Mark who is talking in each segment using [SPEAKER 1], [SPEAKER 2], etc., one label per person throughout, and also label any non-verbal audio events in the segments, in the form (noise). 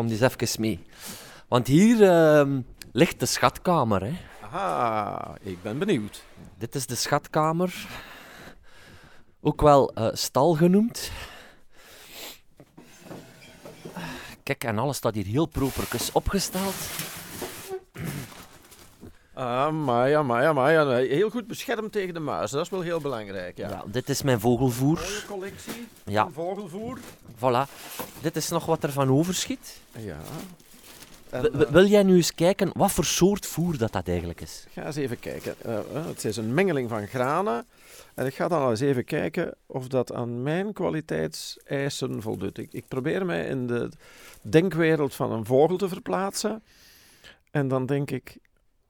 [SPEAKER 1] kom eens even mee. Want hier ehm, ligt de schatkamer. Hè.
[SPEAKER 2] Aha, ik ben benieuwd.
[SPEAKER 1] Dit is de schatkamer. Ook wel eh, stal genoemd. Kijk, en alles staat hier heel properkes opgesteld.
[SPEAKER 2] Amai, amai, amai. Heel goed beschermd tegen de muis. Dat is wel heel belangrijk, ja.
[SPEAKER 1] Ja, dit is mijn vogelvoer.
[SPEAKER 2] Mooie collectie
[SPEAKER 1] Ja.
[SPEAKER 2] vogelvoer.
[SPEAKER 1] Voilà. Dit is nog wat er van overschiet.
[SPEAKER 2] Ja. En, eh,
[SPEAKER 1] wil jij nu eens kijken wat voor soort voer dat, dat eigenlijk is?
[SPEAKER 2] ga eens even kijken. Eh, eh, het is een mengeling van granen. En ik ga dan eens even kijken of dat aan mijn kwaliteitseisen voldoet. Ik, ik probeer mij in de denkwereld van een vogel te verplaatsen. En dan denk ik,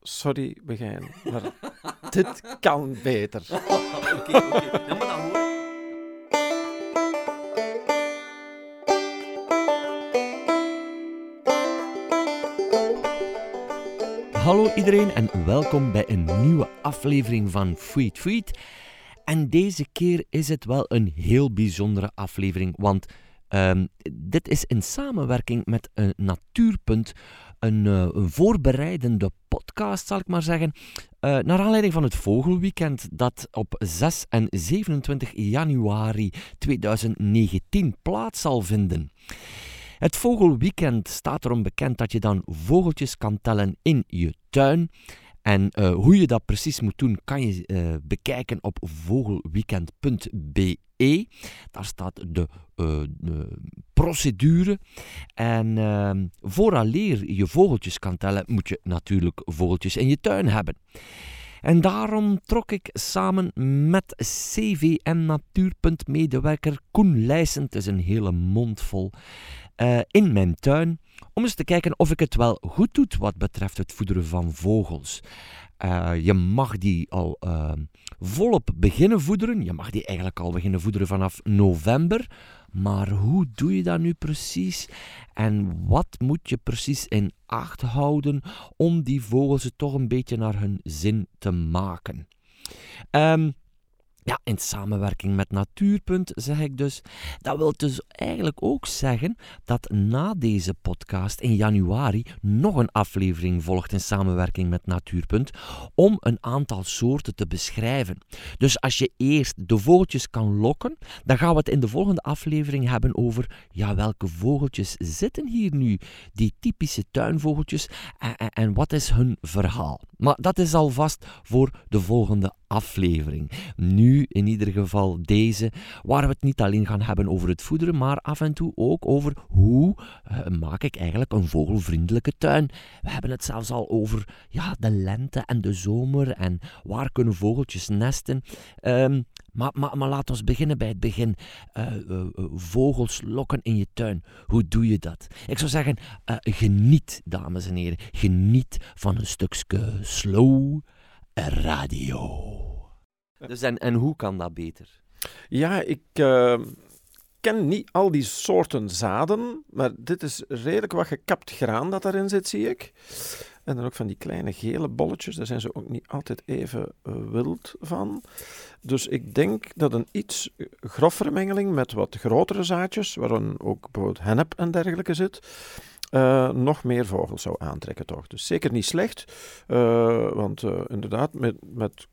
[SPEAKER 2] sorry Begijn, maar dit kan beter. (laughs)
[SPEAKER 1] Oké, oké. Ja, maar dan hoor Hallo iedereen en welkom bij een nieuwe aflevering van Feed Feed. En deze keer is het wel een heel bijzondere aflevering, want ehm, dit is in samenwerking met een Natuurpunt, een, eh, een voorbereidende podcast, zal ik maar zeggen, eh, naar aanleiding van het Vogelweekend dat op 6 en 27 januari 2019 plaats zal vinden. Het Vogelweekend staat erom bekend dat je dan vogeltjes kan tellen in je tuin. En eh, hoe je dat precies moet doen, kan je eh, bekijken op vogelweekend.be. Daar staat de, eh, de procedure. En ehm vooraleer je vogeltjes kan tellen, moet je natuurlijk vogeltjes in je tuin hebben. En daarom trok ik samen met CVN Natuurpunt-medewerker Koen Leijsen, het is een hele mond vol, eh, in mijn tuin om eens te kijken of ik het wel goed doe wat betreft het voederen van vogels. Eh, je mag die al eh, volop beginnen voederen. Je mag die eigenlijk al beginnen voederen vanaf november. Maar hoe doe je dat nu precies? En wat moet je precies in acht houden om die vogels het toch een beetje naar hun zin te maken? Ehm, ja, in samenwerking met Natuurpunt zeg ik dus. Dat wil dus eigenlijk ook zeggen dat na deze podcast in januari nog een aflevering volgt in samenwerking met Natuurpunt om een aantal soorten te beschrijven. Dus als je eerst de vogeltjes kan lokken, dan gaan we het in de volgende aflevering hebben over ja, welke vogeltjes zitten hier nu, die typische tuinvogeltjes en, en, en wat is hun verhaal. Maar dat is alvast voor de volgende aflevering. Nu in ieder geval deze, waar we het niet alleen gaan hebben over het voederen, maar af en toe ook over hoe eh, maak ik eigenlijk een vogelvriendelijke tuin. We hebben het zelfs al over ja, de lente en de zomer en waar kunnen vogeltjes nesten. Ehm, maar, maar, maar laten we beginnen bij het begin. Eh, eh, vogels lokken in je tuin. Hoe doe je dat? Ik zou zeggen, geniet, dames en heren. Geniet van een stukje slow radio. Dus en, en hoe kan dat beter?
[SPEAKER 2] Ja, ik eh, ken niet al die soorten zaden, maar dit is redelijk wat gekapt graan dat daarin zit, zie ik. En dan ook van die kleine gele bolletjes, daar zijn ze ook niet altijd even eh, wild van. Dus ik denk dat een iets groffere mengeling met wat grotere zaadjes, waarin ook bijvoorbeeld hennep en dergelijke zit, eh, nog meer vogels zou aantrekken toch. Dus zeker niet slecht, eh, want eh, inderdaad, met, met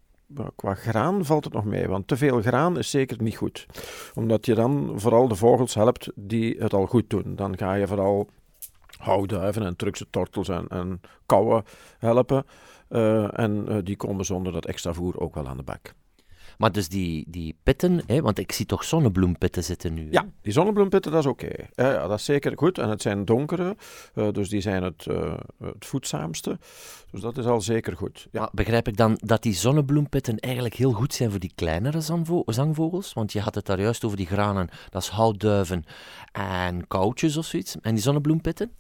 [SPEAKER 2] qua graan valt het nog mee, want te veel graan is zeker niet goed. Omdat je dan vooral de vogels helpt die het al goed doen. Dan ga je vooral houtduiven en Turkse tortels en, en kauwen helpen. Eh, en eh, die komen zonder dat extra voer ook wel aan de bak.
[SPEAKER 1] Maar dus die, die pitten, hè, want ik zie toch zonnebloempitten zitten nu. hè?
[SPEAKER 2] Ja, die zonnebloempitten, dat is oké. Ja, dat is zeker goed. En het zijn donkere, eh, dus die zijn het, eh, het voedzaamste. Dus dat is al zeker goed. Ja.
[SPEAKER 1] Maar begrijp ik dan dat die zonnebloempitten eigenlijk heel goed zijn voor die kleinere zangvo- zangvogels? Want je had het daar juist over die granen, dat is houtduiven en koutjes of zoiets. En die zonnebloempitten?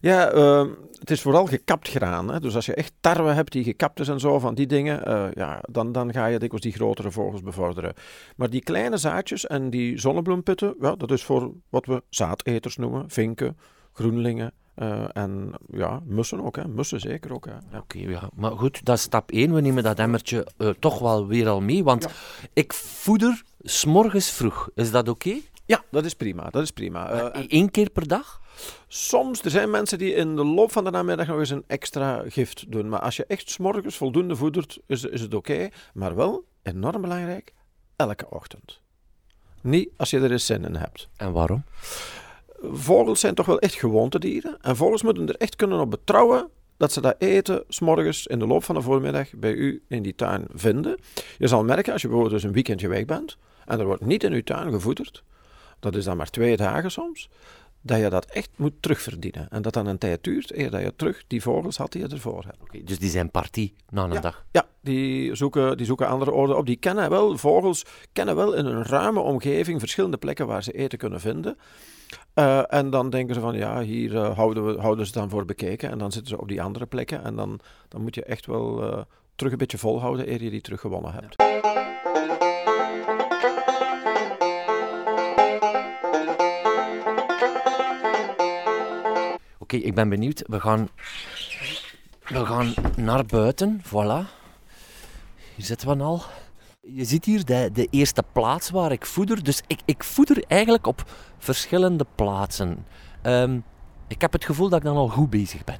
[SPEAKER 2] Ja, eh, het is vooral gekapt graan. Hè? Dus als je echt tarwe hebt die gekapt is en zo, van die dingen, eh, ja, dan, dan ga je dikwijls die grotere vogels bevorderen. Maar die kleine zaadjes en die zonnebloemputten, ja, dat is voor wat we zaadeters noemen. Vinken, groenlingen eh, en ja, mussen ook. Hè? Mussen zeker ook. Ja.
[SPEAKER 1] Oké, ja. Maar goed, dat is stap 1. We nemen dat emmertje eh, toch wel weer al mee, want
[SPEAKER 2] Ja.
[SPEAKER 1] ik voeder s'morgens vroeg. Is dat oké?
[SPEAKER 2] Ja, dat is prima. Dat is prima.
[SPEAKER 1] Eén keer per dag?
[SPEAKER 2] Soms, er zijn mensen die in de loop van de namiddag nog eens een extra gift doen. Maar als je echt s'morgens voldoende voedert, is, is het oké. Maar wel, enorm belangrijk, elke ochtend. Niet als je er eens zin in hebt.
[SPEAKER 1] En waarom?
[SPEAKER 2] Vogels zijn toch wel echt gewoontedieren. En vogels moeten er echt kunnen op betrouwen dat ze dat eten s'morgens in de loop van de voormiddag bij u in die tuin vinden. Je zal merken als je bijvoorbeeld dus een weekendje weg bent en er wordt niet in uw tuin gevoederd, dat is dan maar twee dagen soms, dat je dat echt moet terugverdienen. En dat dan een tijd duurt eer dat je terug die vogels had die je ervoor hebt.
[SPEAKER 1] Okay, dus die zijn partie na een dag?
[SPEAKER 2] Ja, die zoeken, die zoeken andere orde op. Die kennen wel, vogels kennen wel in een ruime omgeving verschillende plekken waar ze eten kunnen vinden. Uh, en dan denken ze van ja, hier uh, houden, we, houden ze dan voor bekeken. En dan zitten ze op die andere plekken. En dan, dan moet je echt wel uh, terug een beetje volhouden eer je die teruggewonnen hebt. Ja.
[SPEAKER 1] Oké, ik ben benieuwd. We gaan, we gaan naar buiten. Voilà. Hier zitten we al. Je ziet hier de, de eerste plaats waar ik voeder. Dus ik, ik voeder eigenlijk op verschillende plaatsen. Um, ik heb het gevoel dat ik dan al goed bezig ben.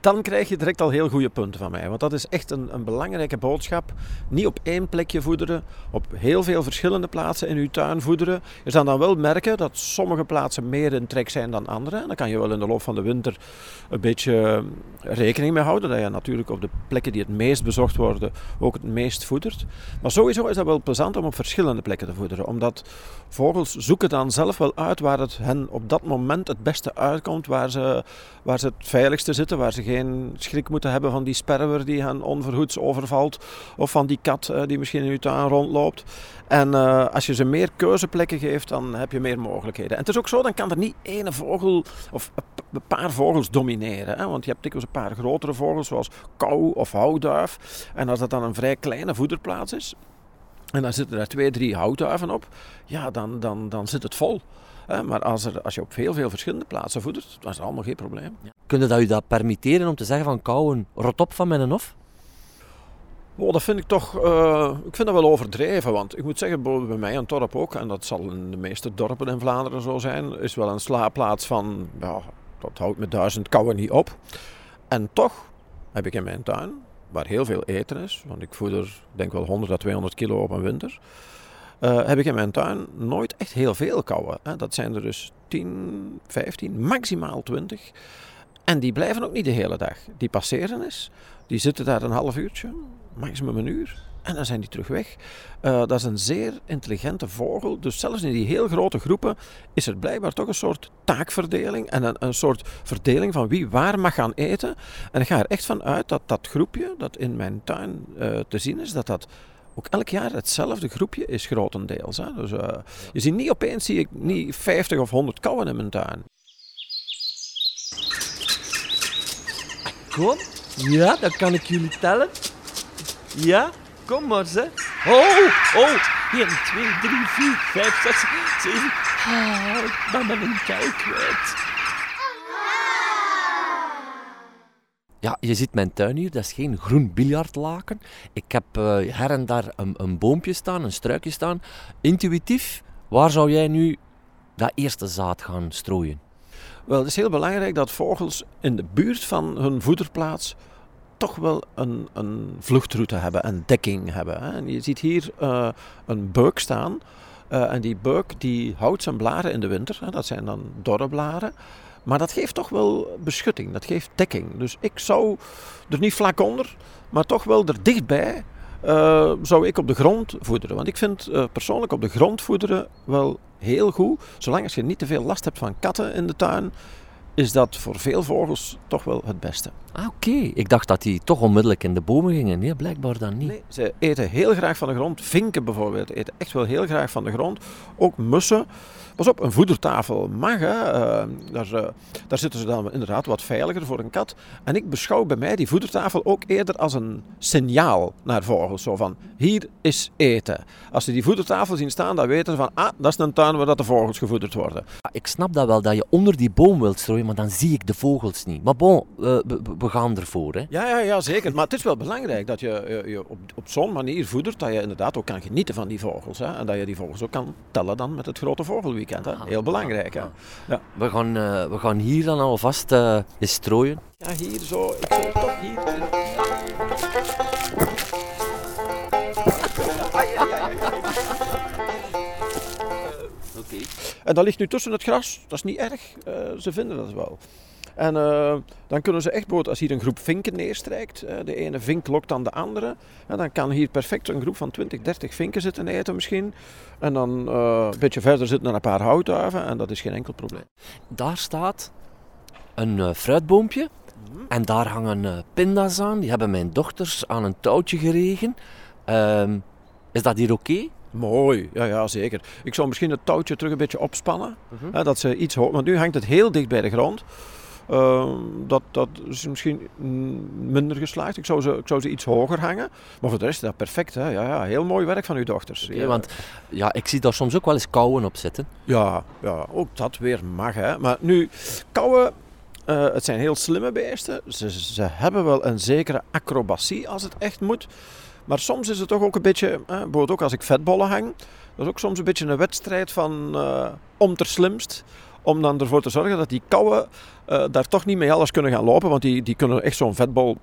[SPEAKER 2] Dan krijg je direct al heel goede punten van mij. Want dat is echt een, een belangrijke boodschap. Niet op één plekje voederen, op heel veel verschillende plaatsen in uw tuin voederen. Je zal dan wel merken dat sommige plaatsen meer in trek zijn dan andere. En dan kan je wel in de loop van de winter een beetje eh, rekening mee houden. Dat je natuurlijk op de plekken die het meest bezocht worden ook het meest voedert. Maar sowieso is dat wel plezant om op verschillende plekken te voederen. Omdat vogels zoeken dan zelf wel uit waar het hen op dat moment het beste uitkomt. Waar ze, waar ze het veiligste zitten, waar ze geen schrik moeten hebben van die sperwer die hen onverhoeds overvalt, of van die kat uh, die misschien in uw tuin rondloopt. En uh, als je ze meer keuzeplekken geeft, dan heb je meer mogelijkheden. En het is ook zo, dan kan er niet één vogel of een paar vogels domineren. Hè? Want je hebt dikwijls een paar grotere vogels, zoals kou of houduif. En als dat dan een vrij kleine voederplaats is, en dan zitten er twee, drie houtduiven op, ja, dan, dan, dan zit het vol maar als, er, als je op veel, veel verschillende plaatsen voedert, dan is dat allemaal geen probleem. Ja.
[SPEAKER 1] Kun je dat u dat permitteren om te zeggen van kauwen, rot op van mijn hof?
[SPEAKER 2] Oh, dat vind ik toch, uh, ik vind dat wel overdreven, want ik moet zeggen, bij mij een dorp ook, en dat zal in de meeste dorpen in Vlaanderen zo zijn, is wel een slaapplaats van, ja, dat houdt met duizend kouwen niet op. En toch heb ik in mijn tuin, waar heel veel eten is, want ik voeder denk wel 100 à 200 kilo op een winter, uh, heb ik in mijn tuin nooit echt heel veel kauwen. Hè. Dat zijn er dus 10, 15, maximaal 20. En die blijven ook niet de hele dag. Die passeren eens, die zitten daar een half uurtje, maximum een uur. En dan zijn die terug weg. Uh, dat is een zeer intelligente vogel. Dus zelfs in die heel grote groepen is er blijkbaar toch een soort taakverdeling. En een, een soort verdeling van wie waar mag gaan eten. En ik ga er echt van uit dat dat groepje dat in mijn tuin uh, te zien is, dat dat ook elk jaar hetzelfde groepje is grotendeels. Hè. Dus, uh, je ziet niet opeens zie ik niet 50 of 100 kauwen in mijn tuin.
[SPEAKER 1] Kom, ja, dan kan ik jullie tellen. Ja, kom maar ze. Oh, oh, 1, 2, 3, 4, 5, 6, 7. Oh, ik ben mijn kou kwijt. Ja, je ziet mijn tuin hier, dat is geen groen biljartlaken. Ik heb uh, her en daar een, een, boompje staan, een struikje staan. Intuïtief, waar zou jij nu dat eerste zaad gaan strooien?
[SPEAKER 2] Wel, het is heel belangrijk dat vogels in de buurt van hun voederplaats toch wel een, een vluchtroute hebben, een dekking hebben. Hè. En je ziet hier uh, een beuk staan. Uh, en die beuk die houdt zijn blaren in de winter. Hè. Dat zijn dan dorre blaren. Maar dat geeft toch wel beschutting, dat geeft dekking. Dus ik zou er niet vlak onder, maar toch wel er dichtbij uh, zou ik op de grond voederen. Want ik vind uh, persoonlijk op de grond voederen wel heel goed. Zolang als je niet te veel last hebt van katten in de tuin, is dat voor veel vogels toch wel het beste.
[SPEAKER 1] Ah, oké. Ik dacht dat die toch onmiddellijk in de bomen gingen. Nee, blijkbaar dan niet.
[SPEAKER 2] Nee, ze eten heel graag van de grond. Vinken bijvoorbeeld eten echt wel heel graag van de grond. Ook mussen. Pas op, een voedertafel mag. Hè. Uh, daar, uh, daar zitten ze dan inderdaad wat veiliger voor een kat. En ik beschouw bij mij die voedertafel ook eerder als een signaal naar vogels. Zo van, hier is eten. Als ze die voedertafel zien staan, dan weten ze van, ah, dat is een tuin waar dat de vogels gevoederd worden.
[SPEAKER 1] Ik snap dat wel, dat je onder die boom wilt strooien. Maar dan zie ik de vogels niet. Maar bon, we, we- gaan ervoor. Hè.
[SPEAKER 2] Ja, ja, ja, zeker. Maar het is wel belangrijk dat je je, je op, op zo'n manier voedert dat je inderdaad ook kan genieten van die vogels. Hè? En dat je die vogels ook kan tellen dan met het grote vogelweekend. Hè? Heel belangrijk. Hè? Ja.
[SPEAKER 1] We, gaan, eh, we gaan hier dan alvast eh eens strooien.
[SPEAKER 2] Ja, hier zo. Ik toch hier.
[SPEAKER 1] Oké.
[SPEAKER 2] En dat ligt nu tussen het gras. Dat is niet erg. Eh, ze vinden dat wel. En eh, dan kunnen ze echt bijvoorbeeld, als hier een groep vinken neerstrijkt, eh, de ene vink lokt dan de andere, en dan kan hier perfect een groep van 20, 30 vinken zitten eten misschien. En dan eh, een beetje verder zitten er een paar houtduiven en dat is geen enkel probleem.
[SPEAKER 1] Daar staat een eh, fruitboompje. En daar hangen eh, pinda's aan. Die hebben mijn dochters aan een touwtje geregen. Ehm, is dat hier oké?
[SPEAKER 2] Mooi, ja, ja zeker. Ik zou misschien het touwtje terug een beetje opspannen, hè, dat ze iets hoog, want nu hangt het heel dicht bij de grond. Ehm, dat, dat is misschien minder geslaagd. Ik zou, ze, ik zou ze iets hoger hangen. Maar voor de rest is dat perfect. Hè? Ja, ja, heel mooi werk van uw dochters. Ja.
[SPEAKER 1] Want ja, ik zie daar soms ook wel eens kouwen op zitten.
[SPEAKER 2] Ja, ja, ook dat weer mag. Hè. Maar nu, kauwen, eh, het zijn heel slimme beesten. Ze, ze hebben wel een zekere acrobatie als het echt moet. Maar soms is het toch ook een beetje, eh, bijvoorbeeld ook als ik vetbollen hang, dat is ook soms een beetje een wedstrijd van eh, om ter slimst. Om dan ervoor te zorgen dat die kauwen eh, daar toch niet mee alles kunnen gaan lopen. Want die, die kunnen echt zo'n vetbol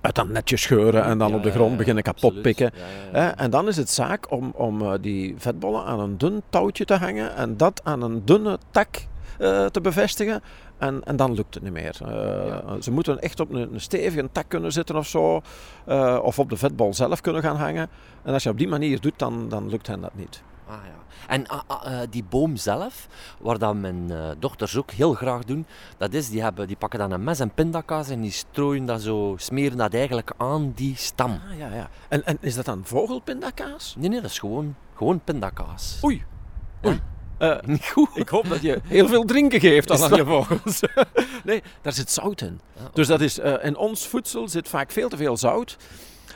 [SPEAKER 2] uit dat netje scheuren en dan
[SPEAKER 1] Ja,
[SPEAKER 2] op de grond
[SPEAKER 1] ja,
[SPEAKER 2] beginnen kapot
[SPEAKER 1] absoluut.
[SPEAKER 2] pikken.
[SPEAKER 1] Ja.
[SPEAKER 2] Hè, en dan is het zaak om, om die vetbollen aan een dun touwtje te hangen en dat aan een dunne tak eh, te bevestigen. En, en dan lukt het niet meer. Eh, Ze moeten echt op een, een stevige tak kunnen zitten of zo. eh, of op de vetbol zelf kunnen gaan hangen. En als je op die manier doet, dan, dan lukt hen dat niet.
[SPEAKER 1] Ah, ja. En ah, ah, die boom zelf, waar dat mijn dochters ook heel graag doen, dat is, die, hebben, die pakken dan een mes en pindakaas en die strooien dat zo, smeren dat eigenlijk aan die stam.
[SPEAKER 2] Ah, ja, ja. En, en is dat dan vogelpindakaas?
[SPEAKER 1] Nee, nee, dat is gewoon, gewoon pindakaas.
[SPEAKER 2] Oei. Oei. Eh,
[SPEAKER 1] Niet (laughs) goed.
[SPEAKER 2] ik hoop dat je heel veel drinken geeft dan aan je vogels. (laughs) nee, daar zit zout in.
[SPEAKER 1] Ja,
[SPEAKER 2] Dus dat is, eh, in ons voedsel zit vaak veel te veel zout.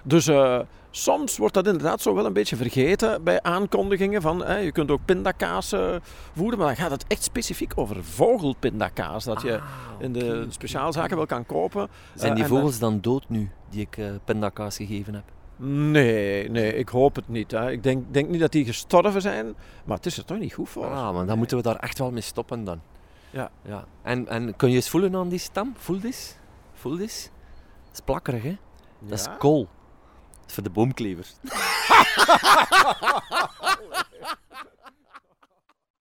[SPEAKER 2] Dus eh, soms wordt dat inderdaad zo wel een beetje vergeten bij aankondigingen van eh, je kunt ook pindakaas eh, voeren, maar dan gaat het echt specifiek over vogelpindakaas dat je
[SPEAKER 1] Ah,
[SPEAKER 2] in de speciaalzaken wel kan kopen.
[SPEAKER 1] Zijn die vogels dan dood nu, die ik pindakaas gegeven heb?
[SPEAKER 2] Nee, nee, ik hoop het niet. Hè. Ik denk, denk niet dat die gestorven zijn, maar het is er toch niet goed voor.
[SPEAKER 1] Ah, maar dan moeten we daar echt wel mee stoppen dan.
[SPEAKER 2] Ja.
[SPEAKER 1] ja. En, en kun je eens voelen aan die stam? Voel eens. Voel eens. Dat is plakkerig, hè? Dat is kool. Dat is voor de boomklevers. (laughs)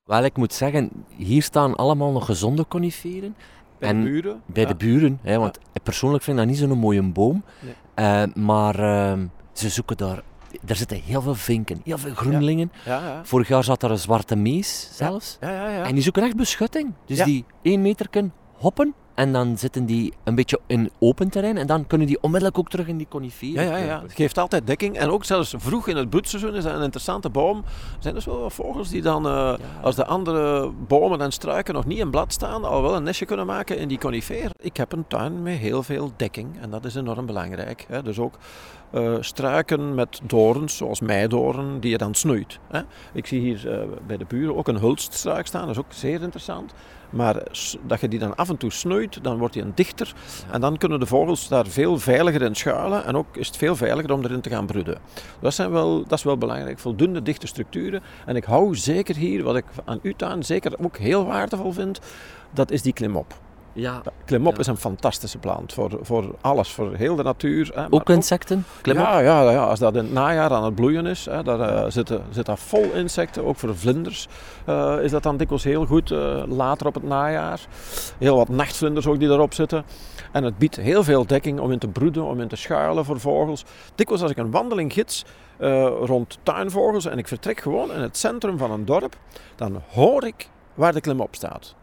[SPEAKER 1] Wel, ik moet zeggen, hier staan allemaal nog gezonde coniferen.
[SPEAKER 2] Bij
[SPEAKER 1] en
[SPEAKER 2] de buren.
[SPEAKER 1] Bij
[SPEAKER 2] ja.
[SPEAKER 1] de buren, hè, want ik persoonlijk vind dat niet zo'n mooie boom.
[SPEAKER 2] Nee.
[SPEAKER 1] Eh, maar ehm, ze zoeken daar... Er zitten heel veel vinken, heel veel groenlingen.
[SPEAKER 2] Ja, ja.
[SPEAKER 1] Vorig jaar zat er een zwarte mees zelfs.
[SPEAKER 2] Ja, ja, ja.
[SPEAKER 1] En die zoeken echt beschutting. Dus die één meter kunnen hoppen. En dan zitten die een beetje in open terrein. En dan kunnen die onmiddellijk ook terug in die coniferen.
[SPEAKER 2] Ja, ja, ja. Het geeft altijd dekking. En ook zelfs vroeg in het broedseizoen is dat een interessante boom. Er zijn dus wel wat vogels die dan, eh, als de andere bomen en struiken nog niet in blad staan, al wel een nestje kunnen maken in die conifeer. Ik heb een tuin met heel veel dekking en dat is enorm belangrijk. Hè. Dus ook eh, struiken met dorens, zoals meidoren, die je dan snoeit. Hè. Ik zie hier eh, bij de buren ook een hulststruik staan, dat is ook zeer interessant. Maar dat je die dan af en toe snoeit, dan wordt die een dichter. En dan kunnen de vogels daar veel veiliger in schuilen. En ook is het veel veiliger om erin te gaan broeden. Dat, zijn wel, dat is wel belangrijk. Voldoende dichte structuren. En ik hou zeker hier, wat ik aan uw tuin zeker ook heel waardevol vind, dat is die klimop.
[SPEAKER 1] Ja.
[SPEAKER 2] Klimop
[SPEAKER 1] Ja.
[SPEAKER 2] is een fantastische plant voor, voor alles, voor heel de natuur. Hè,
[SPEAKER 1] Ook insecten? Klim op.
[SPEAKER 2] ja, ja, ja, als dat in het najaar aan het bloeien is, hè, daar eh, zitten, zit dat vol insecten. Ook voor vlinders eh, is dat dan dikwijls heel goed eh, later op het najaar. Heel wat nachtvlinders ook die erop zitten. En het biedt heel veel dekking om in te broeden, om in te schuilen voor vogels. Dikwijls als ik een wandeling gids rond tuinvogels en ik vertrek gewoon in het centrum van een dorp, dan hoor ik waar de klimop staat.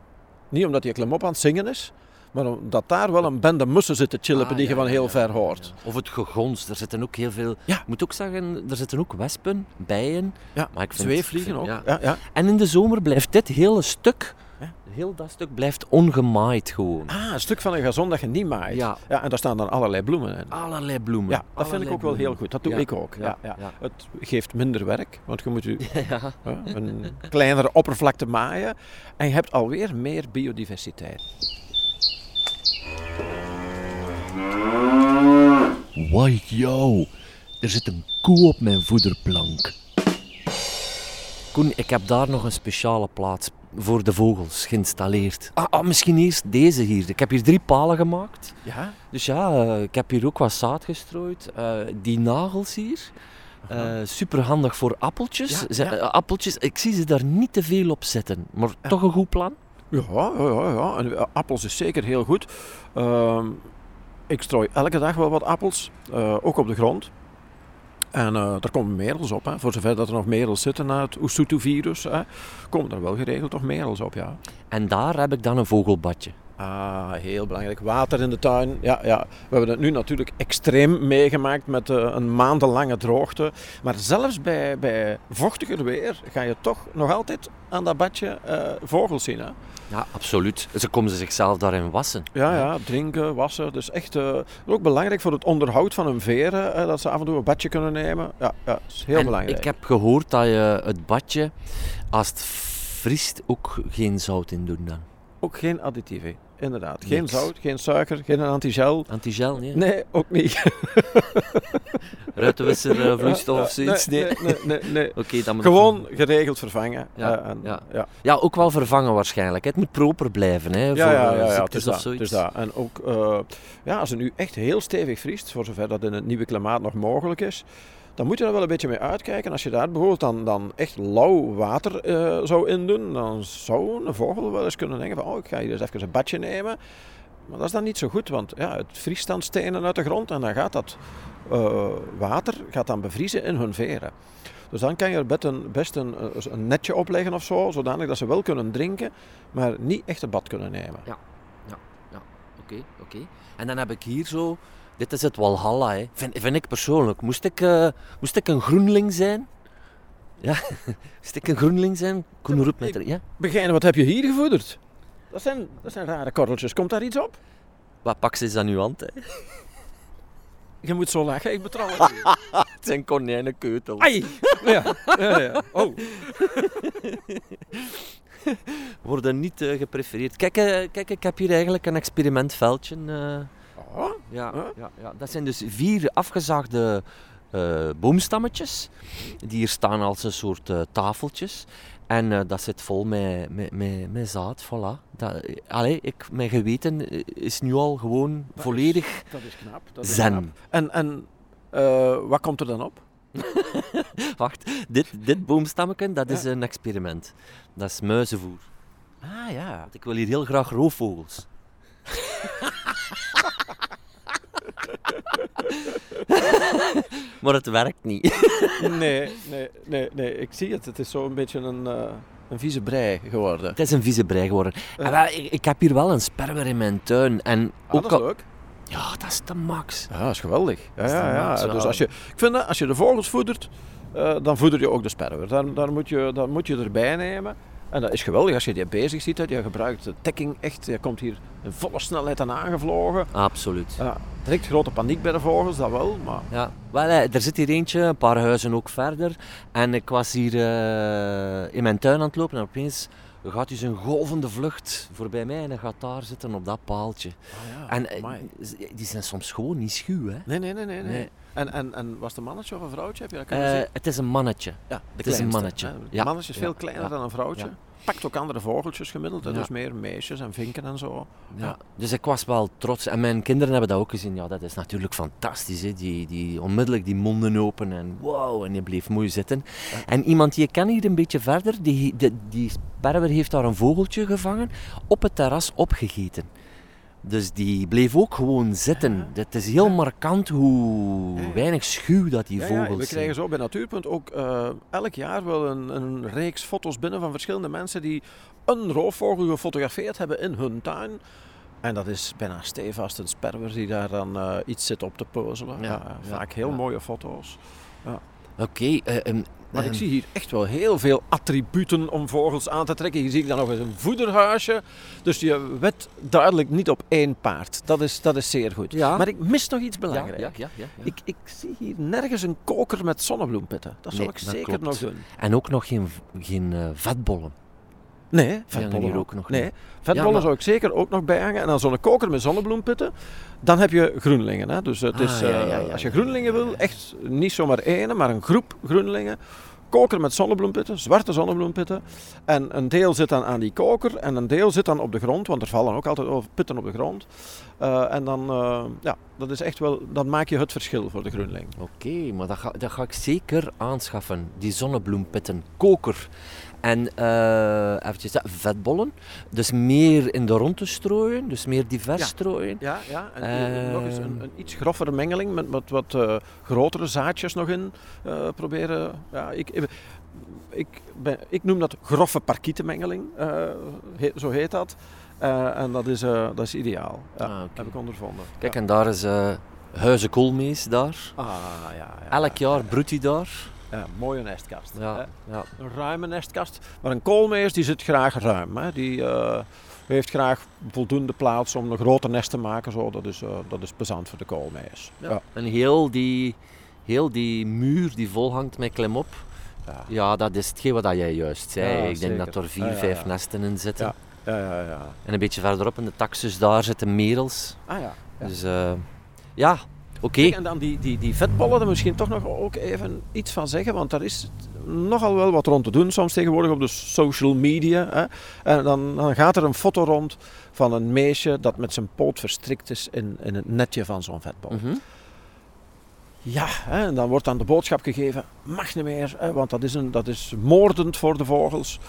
[SPEAKER 2] Niet omdat die klimop aan het zingen is, maar omdat daar wel een bende mussen zitten chillen
[SPEAKER 1] Ah,
[SPEAKER 2] die je van heel
[SPEAKER 1] ja,
[SPEAKER 2] ver hoort.
[SPEAKER 1] Of het gegons. Er zitten ook heel veel...
[SPEAKER 2] Ja.
[SPEAKER 1] Ik moet ook zeggen, er zitten ook wespen, bijen.
[SPEAKER 2] Ja,
[SPEAKER 1] Maar ik vind-
[SPEAKER 2] zweefvliegen
[SPEAKER 1] vind-
[SPEAKER 2] ook.
[SPEAKER 1] ja. En in de zomer blijft dit hele stuk Heel dat stuk blijft ongemaaid gewoon.
[SPEAKER 2] Ah, een stuk van een gazon dat je niet maait.
[SPEAKER 1] Ja.
[SPEAKER 2] Ja, en daar staan dan allerlei bloemen in.
[SPEAKER 1] Allerlei bloemen.
[SPEAKER 2] Ja, dat vind ik ook wel heel goed. Dat doe
[SPEAKER 1] Ja,
[SPEAKER 2] ik ook. Ja,
[SPEAKER 1] ja,
[SPEAKER 2] ja,
[SPEAKER 1] ja.
[SPEAKER 2] Het geeft minder werk, want je moet u (laughs)
[SPEAKER 1] Ja.
[SPEAKER 2] hè, een kleinere oppervlakte maaien. En je hebt alweer meer biodiversiteit.
[SPEAKER 1] Why yo, er zit een koe op mijn voederplank. Koen, ik heb daar nog een speciale plaats voor de vogels geïnstalleerd. Ah, ah, misschien eerst deze hier. Ik heb hier drie palen gemaakt.
[SPEAKER 2] Ja?
[SPEAKER 1] Dus ja, eh, ik heb hier ook wat zaad gestrooid. Eh, die nagels hier, super handig voor appeltjes.
[SPEAKER 2] Ja,
[SPEAKER 1] Ze-
[SPEAKER 2] ja.
[SPEAKER 1] eh, appeltjes. Ik zie ze daar niet te veel op zetten, maar toch een goed plan.
[SPEAKER 2] Ja, ja, ja. En, eh, appels is zeker heel goed. Ehm, ik strooi elke dag wel wat appels, eh, ook op de grond. En eh er komen merels op, hè. voor zover dat er nog merels zitten na het Oesutu-virus. Komen er wel geregeld toch merels op, ja.
[SPEAKER 1] En daar heb ik dan een vogelbadje.
[SPEAKER 2] Ah, heel belangrijk. Water in de tuin. Ja, ja. We hebben het nu natuurlijk extreem meegemaakt met eh, een maandenlange droogte. Maar zelfs bij, bij vochtiger weer ga je toch nog altijd aan dat badje eh, vogels zien. Hè?
[SPEAKER 1] Ja, absoluut. Ze komen ze zichzelf daarin wassen.
[SPEAKER 2] Ja, ja, drinken, wassen. Dus echt eh, ook belangrijk voor het onderhoud van hun veren. dat ze af en toe een badje kunnen nemen. Ja, ja dat is heel
[SPEAKER 1] En
[SPEAKER 2] belangrijk.
[SPEAKER 1] Ik heb gehoord dat je het badje, als het vriest, ook geen zout in doet dan.
[SPEAKER 2] Ook geen additieven. Inderdaad. Geen
[SPEAKER 1] Niks.
[SPEAKER 2] zout, geen suiker, geen antigel.
[SPEAKER 1] Antigel, nee?
[SPEAKER 2] Nee, ook niet. (laughs)
[SPEAKER 1] Ruitenwisser, eh, vloeistof of zoiets? Nee.
[SPEAKER 2] nee, nee, nee, nee. (laughs)
[SPEAKER 1] Oké, dan moet
[SPEAKER 2] Gewoon geregeld vervangen.
[SPEAKER 1] Ja,
[SPEAKER 2] Eh, en,
[SPEAKER 1] ja.
[SPEAKER 2] ja.
[SPEAKER 1] Ja, ook wel vervangen waarschijnlijk. Het moet proper blijven, hè, voor
[SPEAKER 2] ja,
[SPEAKER 1] eh,
[SPEAKER 2] ja, ja, is
[SPEAKER 1] of
[SPEAKER 2] dat,
[SPEAKER 1] zoiets.
[SPEAKER 2] En ook, ja, als het nu echt heel stevig vriest, voor zover dat in het nieuwe klimaat nog mogelijk is, dan moet je daar wel een beetje mee uitkijken. Als je daar bijvoorbeeld dan, dan echt lauw water eh, zou indoen, dan zou een vogel wel eens kunnen denken van, oh, ik ga hier eens even een badje nemen. Maar dat is dan niet zo goed, want ja, het vriest dan stenen uit de grond en dan gaat dat eh, water gaat dan bevriezen in hun veren. Dus dan kan je er best een, best een, netje opleggen of zo, zodanig dat ze wel kunnen drinken, maar niet echt een bad kunnen nemen.
[SPEAKER 1] Oké, oké. En dan heb ik hier zo... Dit is het Walhalla, hè. Vind, vind ik persoonlijk. Moest ik, eh, moest ik een groenling zijn? Ja, (laughs) moest ik een groenling zijn? Koen roept met er... Ja?
[SPEAKER 2] Begijn, wat heb je hier gevoederd? Dat zijn, dat zijn rare korreltjes. Komt daar iets op?
[SPEAKER 1] Wat pak ze aan uw hand, hè? (laughs)
[SPEAKER 2] Je moet zo lachen, ik betrouw het. (laughs)
[SPEAKER 1] Het zijn konijnenkeutels.
[SPEAKER 2] Ai! Ja, ja, ja. Oh.
[SPEAKER 1] Worden niet eh, geprefereerd. Kijk, eh, kijk, ik heb hier eigenlijk een experimentveldje.
[SPEAKER 2] Oh.
[SPEAKER 1] Ja,
[SPEAKER 2] Huh?
[SPEAKER 1] ja, ja, dat zijn dus vier afgezaagde eh, boomstammetjes. Die hier staan als een soort eh, tafeltjes. En eh, dat zit vol met, met, met, met zaad, voilà. Dat, allee, ik, mijn geweten is nu al gewoon volledig
[SPEAKER 2] Dat is knap. Dat is
[SPEAKER 1] zen.
[SPEAKER 2] knap. En, en wat komt er dan op? (laughs)
[SPEAKER 1] Wacht, dit, dit boomstammetje, dat is een experiment. Dat is muizenvoer.
[SPEAKER 2] Ah ja.
[SPEAKER 1] Want Ik wil hier heel graag roofvogels. (laughs) (laughs) maar het werkt niet. (laughs)
[SPEAKER 2] Nee, nee, nee, nee, ik zie het. Het is zo een beetje een, eh, een vieze brei geworden.
[SPEAKER 1] Het is een vieze brei geworden. En wel, ik, ik heb hier wel een sperwer in mijn tuin. En
[SPEAKER 2] Ah,
[SPEAKER 1] ook
[SPEAKER 2] dat is
[SPEAKER 1] al-
[SPEAKER 2] leuk.
[SPEAKER 1] Ja, dat is de max.
[SPEAKER 2] Ja, dat is geweldig. Ja,
[SPEAKER 1] is
[SPEAKER 2] ja, ja. Dus als je, ik vind dat als je de vogels voedert, eh, dan voeder je ook de sperwer. Daar, daar, moet je, dat moet je erbij nemen. En dat is geweldig als je die bezig ziet. Hè. Die gebruikt de tekking echt. Je komt hier in volle snelheid aan aangevlogen.
[SPEAKER 1] Absoluut.
[SPEAKER 2] Ja, direct grote paniek bij de vogels, dat wel. Maar
[SPEAKER 1] Ja, wel, er zit hier eentje, een paar huizen ook verder. En ik was hier eh, in mijn tuin aan het lopen en opeens gaat hij zijn golvende vlucht voorbij mij en hij gaat daar zitten op dat paaltje.
[SPEAKER 2] ja,
[SPEAKER 1] En eh,
[SPEAKER 2] amai.
[SPEAKER 1] die zijn soms gewoon niet schuw, hè.
[SPEAKER 2] Nee, nee, nee, nee. nee.
[SPEAKER 1] Nee.
[SPEAKER 2] En, en, en was het een mannetje of een vrouwtje? Heb je dat kunnen
[SPEAKER 1] Eh,
[SPEAKER 2] zien?
[SPEAKER 1] het is een mannetje.
[SPEAKER 2] Ja,
[SPEAKER 1] het is een mannetje. Ja.
[SPEAKER 2] Is veel kleiner
[SPEAKER 1] Ja.
[SPEAKER 2] dan een vrouwtje. Pakt ook andere vogeltjes gemiddeld. Dus meer meisjes en vinken en zo.
[SPEAKER 1] Ja. Dus ik was wel trots. En mijn kinderen hebben dat ook gezien. Ja, dat is natuurlijk fantastisch. Hè? Die, die onmiddellijk die monden open en wow, en die bleef mooi zitten. En iemand die ik ken hier een beetje verder, die, die, die sperwer heeft daar een vogeltje gevangen, op het terras opgegeten. Dus die bleef ook gewoon zitten. Het is heel markant hoe weinig schuw dat die vogels
[SPEAKER 2] ja, we
[SPEAKER 1] zijn.
[SPEAKER 2] krijgen zo bij Natuurpunt ook eh, elk jaar wel een, een reeks foto's binnen van verschillende mensen die een roofvogel gefotografeerd hebben in hun tuin. En dat is bijna stevast een sperwer die daar dan eh, iets zit op te puzzelen.
[SPEAKER 1] Ja,
[SPEAKER 2] Ja, vaak heel
[SPEAKER 1] ja.
[SPEAKER 2] mooie foto's.
[SPEAKER 1] Oké, eh,
[SPEAKER 2] Maar ik
[SPEAKER 1] Ehm.
[SPEAKER 2] zie hier echt wel heel veel attributen om vogels aan te trekken. Hier zie ik dan nog eens een voederhuisje. Dus je wet duidelijk niet op één paard. Dat is, dat is zeer goed.
[SPEAKER 1] Ja.
[SPEAKER 2] Maar ik mis nog iets belangrijks.
[SPEAKER 1] ja, ja, ja, ja.
[SPEAKER 2] Ik, ik zie hier nergens een koker met zonnebloempitten. Dat zou
[SPEAKER 1] Nee,
[SPEAKER 2] ik
[SPEAKER 1] dat
[SPEAKER 2] zeker
[SPEAKER 1] klopt.
[SPEAKER 2] nog doen.
[SPEAKER 1] En ook nog geen, geen eh, vetbollen.
[SPEAKER 2] Nee, vetbollen
[SPEAKER 1] hier ook nog
[SPEAKER 2] Nee, vetbollen
[SPEAKER 1] maar-
[SPEAKER 2] zou ik zeker ook nog bijhangen. En dan zo'n koker met zonnebloempitten. Dan heb je groenlingen. Hè? Dus het
[SPEAKER 1] Ah,
[SPEAKER 2] is,
[SPEAKER 1] ja,
[SPEAKER 2] eh,
[SPEAKER 1] ja, ja,
[SPEAKER 2] als je groenlingen wil, echt niet zomaar één, maar een groep groenlingen. Koker met zonnebloempitten, zwarte zonnebloempitten. En een deel zit dan aan die koker en een deel zit dan op de grond, want er vallen ook altijd over pitten op de grond. Eh, en dan, eh, ja, dat is echt wel, dan maak je het verschil voor de groenling.
[SPEAKER 1] Oké, maar dat ga, dat ga ik zeker aanschaffen. Die zonnebloempitten, koker. En eh eventjes, vetbollen. Dus meer in de ronde strooien, dus meer divers
[SPEAKER 2] Ja.
[SPEAKER 1] strooien.
[SPEAKER 2] Ja, ja. En hier nog eens een, een iets groffere mengeling met, met wat eh, grotere zaadjes nog in eh, proberen. Ja, ik, ik, ben, ik noem dat grove parkietenmengeling, eh, he- zo heet dat. Eh, en dat is, eh, dat is ideaal. Ja,
[SPEAKER 1] Ah,
[SPEAKER 2] heb ik ondervonden.
[SPEAKER 1] Kijk,
[SPEAKER 2] ja.
[SPEAKER 1] en daar is eh Huizen Koolmees daar.
[SPEAKER 2] Ah, ja, ja,
[SPEAKER 1] Elk
[SPEAKER 2] ja,
[SPEAKER 1] jaar
[SPEAKER 2] ja.
[SPEAKER 1] broedt hij daar.
[SPEAKER 2] Ja, mooie nestkast.
[SPEAKER 1] Ja, ja.
[SPEAKER 2] Een ruime nestkast. Maar een koolmees die zit graag ruim. Hè. Die eh, heeft graag voldoende plaats om een groter nest te maken. Zo. Dat, is, eh, dat is plezant voor de koolmees.
[SPEAKER 1] Ja. En heel die, heel die muur die volhangt met klimop.
[SPEAKER 2] Ja.
[SPEAKER 1] Ja, dat is hetgeen wat jij juist zei. Ik denk dat er vier, vijf nesten in zitten.
[SPEAKER 2] Ja. Ja, ja, ja.
[SPEAKER 1] En een beetje verderop in de taxus, daar zitten merels.
[SPEAKER 2] Ah ja. ja.
[SPEAKER 1] Dus eh, ja, oké.
[SPEAKER 2] Kijk, en dan die, die, die vetbollen, daar misschien toch nog ook even iets van zeggen. Want daar is nogal wel wat rond te doen soms tegenwoordig op de social media. Hè. En dan, dan gaat er een foto rond van een meisje dat met zijn poot verstrikt is in, in het netje van zo'n vetbol.
[SPEAKER 1] Mhm.
[SPEAKER 2] Ja, hè, en dan wordt dan de boodschap gegeven, mag niet meer, hè, want dat is, een, dat is moordend voor de vogels.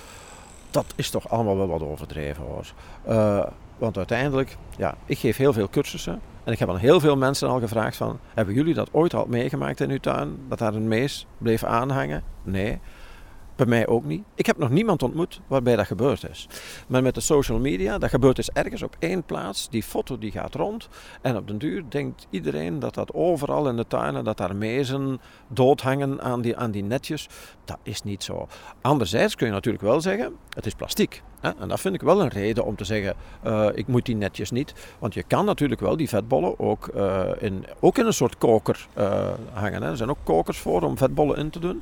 [SPEAKER 2] Dat is toch allemaal wel wat overdreven hoor. Eh, want uiteindelijk, ja, ik geef heel veel cursussen. En ik heb aan heel veel mensen al gevraagd van, hebben jullie dat ooit al meegemaakt in uw tuin? Dat daar een mees bleef aanhangen? Nee. Bij mij ook niet. Ik heb nog niemand ontmoet waarbij dat gebeurd is. Maar met de social media, dat gebeurt dus ergens op één plaats. Die foto die gaat rond. En op den duur denkt iedereen dat dat overal in de tuinen, dat daar mezen doodhangen aan die, aan die netjes. Dat is niet zo. Anderzijds kun je natuurlijk wel zeggen, het is plastiek. Hè? En dat vind ik wel een reden om te zeggen, eh, ik moet die netjes niet. Want je kan natuurlijk wel die vetbollen ook, eh, in, ook in een soort koker eh, hangen. Hè? Er zijn ook kokers voor om vetbollen in te doen.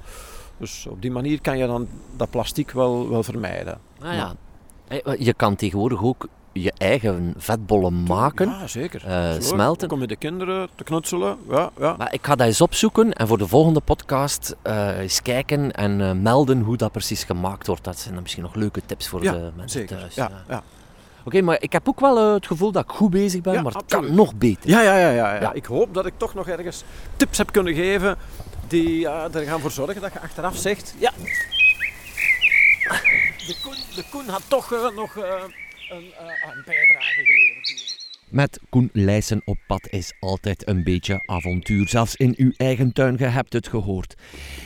[SPEAKER 2] Dus op die manier kan je dan dat plastic wel, wel vermijden.
[SPEAKER 1] Ah, ja. Je kan tegenwoordig ook je eigen vetbollen maken.
[SPEAKER 2] Ja, zeker.
[SPEAKER 1] Eh, smelten.
[SPEAKER 2] Ook om met de kinderen te knutselen. Ja, ja.
[SPEAKER 1] Maar ik ga dat eens opzoeken en voor de volgende podcast eh, eens kijken en eh, melden hoe dat precies gemaakt wordt. Dat zijn dan misschien nog leuke tips voor
[SPEAKER 2] Ja,
[SPEAKER 1] de mensen
[SPEAKER 2] zeker.
[SPEAKER 1] thuis.
[SPEAKER 2] Ja,
[SPEAKER 1] ja.
[SPEAKER 2] ja.
[SPEAKER 1] Oké, maar ik heb ook wel het gevoel dat ik goed bezig ben, maar het
[SPEAKER 2] absoluut.
[SPEAKER 1] kan nog beter.
[SPEAKER 2] Ja, ja, ja, ja. Ja. Ik hoop dat ik toch nog ergens tips heb kunnen geven die er gaan voor zorgen dat je achteraf zegt... Ja, de Koen, de Koen had toch eh, nog eh, een, eh, een bijdrage geleverd.
[SPEAKER 1] Met Koen Leijsen op pad is altijd een beetje avontuur. Zelfs in uw eigen tuin, je hebt het gehoord.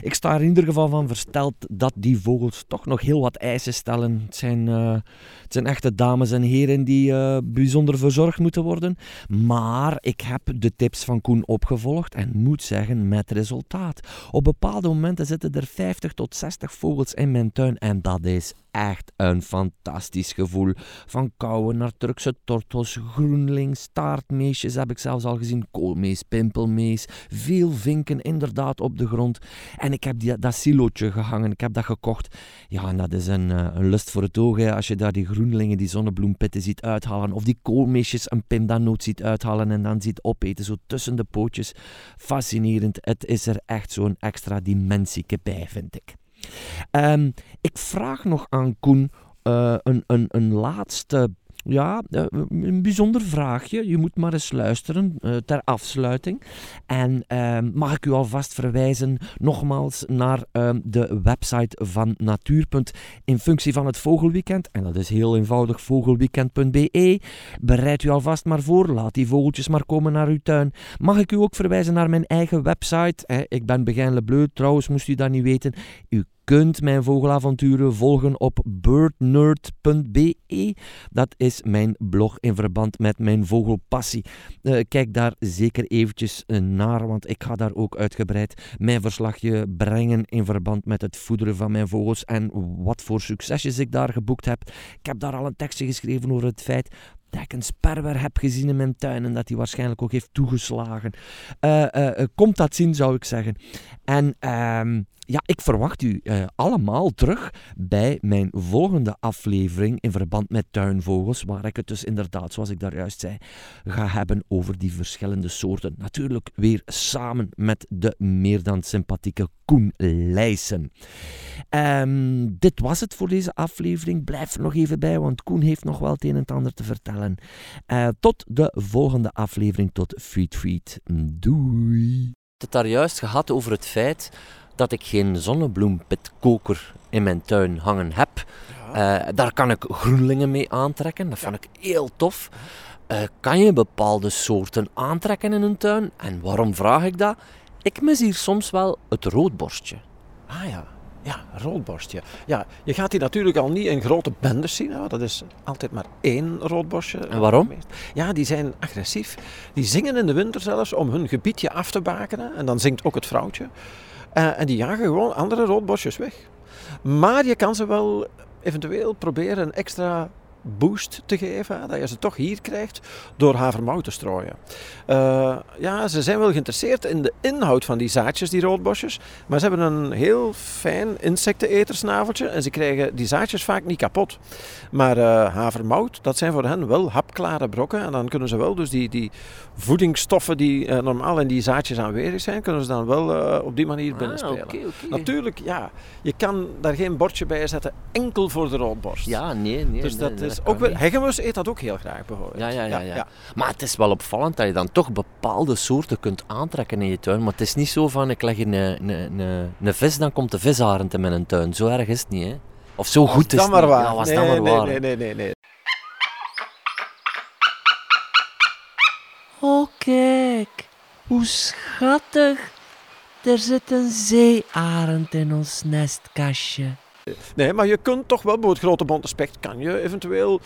[SPEAKER 1] Ik sta er in ieder geval van versteld dat die vogels toch nog heel wat eisen stellen. Het zijn, eh, het zijn echte dames en heren die eh, bijzonder verzorgd moeten worden. Maar ik heb de tips van Koen opgevolgd en moet zeggen met resultaat. Op bepaalde momenten zitten er 50 tot 60 vogels in mijn tuin en dat is echt een fantastisch gevoel. Van kauwen naar Turkse tortels, groenling, staartmeesjes heb ik zelfs al gezien, koolmees, pimpelmees, veel vinken inderdaad op de grond. En ik heb die, dat silootje gehangen, ik heb dat gekocht. Ja, en dat is een, eh, een lust voor het oog, als je daar die groenlingen, die zonnebloempitten ziet uithalen, of die koolmeesjes een pindanoot ziet uithalen en dan ziet opeten, zo tussen de pootjes. Fascinerend, het is er echt zo'n extra dimensieke bij, vind ik. Ehm, ik vraag nog aan Koen eh, een, een, een laatste, ja, eh, een bijzonder vraagje. Je moet maar eens luisteren eh, ter afsluiting. En ehm, mag ik u alvast verwijzen nogmaals naar ehm, de website van Natuurpunt in functie van het Vogelweekend. En dat is heel eenvoudig, vogelweekend.be. Bereid u alvast maar voor, laat die vogeltjes maar komen naar uw tuin. Mag ik u ook verwijzen naar mijn eigen website? Ik ben Begijn Lebleu, trouwens moest u dat niet weten. U kunt mijn vogelavonturen volgen op birdnerd.be. Dat is mijn blog in verband met mijn vogelpassie. Uh, kijk daar zeker eventjes naar, want ik ga daar ook uitgebreid mijn verslagje brengen in verband met het voederen van mijn vogels en wat voor succesjes ik daar geboekt heb. Ik heb daar al een tekstje geschreven over het feit dat ik een sperwer heb gezien in mijn tuin en dat hij waarschijnlijk ook heeft toegeslagen. Uh, komt dat zien, zou ik zeggen. En ehm, ja, ik verwacht u allemaal terug bij mijn volgende aflevering in verband met tuinvogels, waar ik het dus inderdaad, zoals ik daar juist zei, ga hebben over die verschillende soorten. Natuurlijk weer samen met de meer dan sympathieke Koen Leijsen. Um, dit was het voor deze aflevering. Blijf er nog even bij, want Koen heeft nog wel het een en ander te vertellen. Uh, tot de volgende aflevering, tot Feed Feed. Doei! Het daar juist gehad over het feit dat ik geen zonnebloempitkoker in mijn tuin hangen heb. Uh, daar kan ik groenlingen mee aantrekken. Dat vind ik heel tof. Uh, kan je bepaalde soorten aantrekken in een tuin? En waarom vraag ik dat? Ik mis hier soms wel het roodborstje.
[SPEAKER 2] Ah ja, ja, roodborstje. Ja, je gaat die natuurlijk al niet in grote bendes zien. Dat is altijd maar één roodborstje.
[SPEAKER 1] En waarom?
[SPEAKER 2] Ja, die zijn agressief. Die zingen in de winter zelfs om hun gebiedje af te bakenen. En dan zingt ook het vrouwtje. Uh, en die jagen gewoon andere roodborstjes weg. Maar je kan ze wel eventueel proberen een extra boost te geven, dat je ze toch hier krijgt door havermout te strooien. Uh, ja, ze zijn wel geïnteresseerd in de inhoud van die zaadjes, die roodbosjes, maar ze hebben een heel fijn insectenetersnaveltje en ze krijgen die zaadjes vaak niet kapot. Maar uh, havermout, dat zijn voor hen wel hapklare brokken en dan kunnen ze wel dus die, die voedingsstoffen die uh, normaal in die zaadjes aanwezig zijn, kunnen ze dan wel op die manier ah, binnenspelen.
[SPEAKER 1] Okay, okay.
[SPEAKER 2] Natuurlijk, ja, je kan daar geen bordje bij zetten enkel voor de roodborst.
[SPEAKER 1] Ja, nee, nee.
[SPEAKER 2] Dus
[SPEAKER 1] nee,
[SPEAKER 2] dat is ook weer, Hegemus eet dat ook heel graag bijvoorbeeld.
[SPEAKER 1] Ja ja, ja, ja, ja, Maar het is wel opvallend dat je dan toch bepaalde soorten kunt aantrekken in je tuin. Maar het is niet zo van, ik leg een, een, een, een vis, dan komt de visarend in mijn tuin. Zo erg is het niet, hè. Of zo goed is het
[SPEAKER 2] maar
[SPEAKER 1] niet.
[SPEAKER 2] Waar.
[SPEAKER 1] Ja, was
[SPEAKER 2] nee,
[SPEAKER 1] dan maar
[SPEAKER 2] nee,
[SPEAKER 1] waar.
[SPEAKER 2] Nee, nee, nee, nee.
[SPEAKER 1] Oh, kijk. Hoe schattig. Er zit een zeearend in ons nestkastje.
[SPEAKER 2] Nee, maar je kunt toch wel, bijvoorbeeld grote bonte specht, kan je eventueel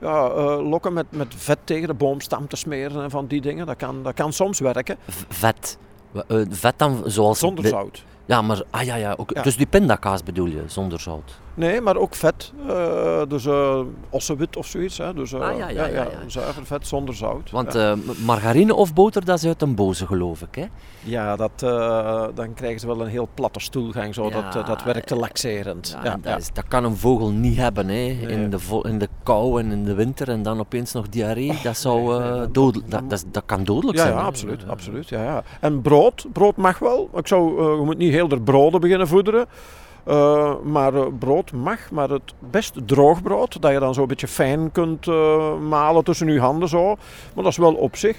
[SPEAKER 2] ja, uh, lokken met, met vet tegen de boomstam te smeren en van die dingen. Dat kan, dat kan soms werken.
[SPEAKER 1] V vet? Uh, vet dan zoals...
[SPEAKER 2] Zonder
[SPEAKER 1] de...
[SPEAKER 2] zout.
[SPEAKER 1] Ja, maar ah, ja, ja, ook, ja. dus die pindakaas bedoel je, zonder zout?
[SPEAKER 2] Nee, maar ook vet. Uh, dus uh, ossewit of zoiets. Hè. Dus, uh,
[SPEAKER 1] ah, ja, ja, ja, ja,
[SPEAKER 2] Zuiver vet zonder zout.
[SPEAKER 1] Want margarine of boter, dat is uit een boze, geloof ik. Hè?
[SPEAKER 2] Ja, dat, dan krijgen ze wel een heel platte stoelgang. Zo. dat, dat werkt te laxerend.
[SPEAKER 1] Ja, dat, is, dat, kan een vogel niet hebben. Hè. Nee. In, de in de kou en in de winter en dan opeens nog diarree. Oh, dat, zou, nee, nee, dodelijk, dat, dat, dat, kan dodelijk
[SPEAKER 2] ja,
[SPEAKER 1] zijn.
[SPEAKER 2] Ja, absoluut. absoluut ja, ja. En brood, brood mag wel. Ik zou, je moet niet heel de broden beginnen voederen. Uh, maar uh, brood mag, maar het best droog brood, dat je dan zo een beetje fijn kunt uh, malen tussen je handen zo. Maar dat is wel op zich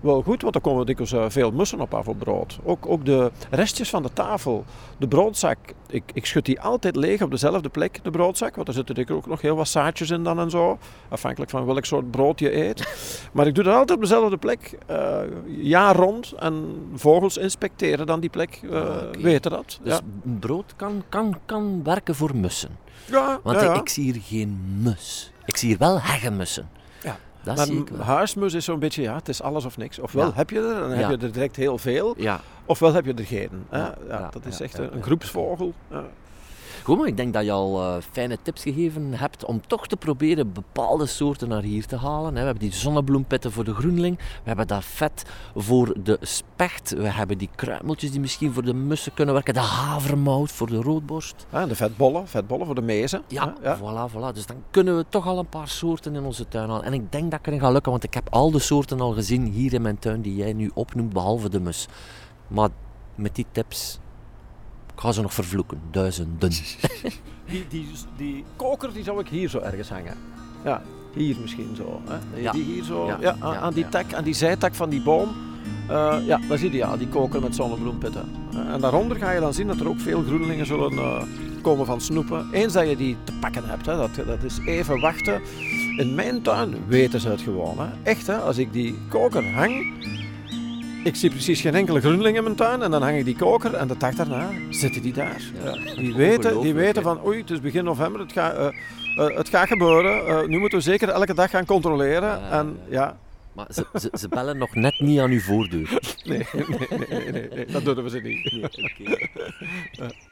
[SPEAKER 2] wel goed, want er komen dikwijls veel mussen op af op brood. Ook, ook de restjes van de tafel, de broodzak, ik, ik schud die altijd leeg op dezelfde plek, de broodzak. Want er zitten ook nog heel wat zaadjes in dan en zo. Afhankelijk van welk soort brood je eet. (laughs) Maar ik doe dat altijd op dezelfde plek, uh, jaar rond. En vogels inspecteren dan die plek, uh, okay. weten dat.
[SPEAKER 1] Dus
[SPEAKER 2] ja.
[SPEAKER 1] brood kan, kan, kan werken voor mussen?
[SPEAKER 2] Ja,
[SPEAKER 1] Want
[SPEAKER 2] ja, ja.
[SPEAKER 1] ik zie hier geen mus. Ik zie hier wel heggenmussen. Dat
[SPEAKER 2] maar
[SPEAKER 1] zie ik wel.
[SPEAKER 2] huismus is zo'n beetje, ja, het is alles of niks. Ofwel
[SPEAKER 1] Ja.
[SPEAKER 2] heb je er, dan heb je er direct heel veel. Ofwel heb je er geen. hè. Dat is echt een, groepsvogel.
[SPEAKER 1] Goed, maar ik denk dat je al eh, fijne tips gegeven hebt om toch te proberen bepaalde soorten naar hier te halen. hè. We hebben die zonnebloempitten voor de groenling, we hebben dat vet voor de specht, we hebben die kruimeltjes die misschien voor de mussen kunnen werken, de havermout voor de roodborst.
[SPEAKER 2] Ja, en de vetbollen, vetbollen voor de mezen.
[SPEAKER 1] Ja. Voilà, voilà. Dus dan kunnen we toch al een paar soorten in onze tuin halen. En ik denk dat ik erin ga lukken, want ik heb al de soorten al gezien hier in mijn tuin die jij nu opnoemt, behalve de mus. Maar met die tips, ik ga ze nog vervloeken, duizenden. (laughs)
[SPEAKER 2] Die, die, die koker die zou ik hier zo ergens hangen. Ja, hier misschien zo. Hè?
[SPEAKER 1] Ja.
[SPEAKER 2] die hier zo, ja,
[SPEAKER 1] Ja,
[SPEAKER 2] aan, die tak, aan die zijtak van die boom. Eh, ja, daar zie je ja, die koker met zonnebloempitten. Eh, en daaronder ga je dan zien dat er ook veel groenlingen zullen eh, komen van snoepen. Eens dat je die te pakken hebt, hè, dat, dat is even wachten. In mijn tuin weten ze het gewoon. Hè. Echt, hè, als ik die koker hang, ik zie precies geen enkele groenling in mijn tuin en dan hang ik die koker en de dag daarna zitten die daar.
[SPEAKER 1] Ja.
[SPEAKER 2] Die weten, die weten van oei, het is begin november, het gaat, eh, eh, het gaat gebeuren. Eh, nu moeten we zeker elke dag gaan controleren. En ja,
[SPEAKER 1] Maar ze, ze, ze bellen nog net niet aan uw voordeur. (laughs)
[SPEAKER 2] nee, nee, nee, nee, nee, nee, dat doen we ze niet.
[SPEAKER 1] Nee.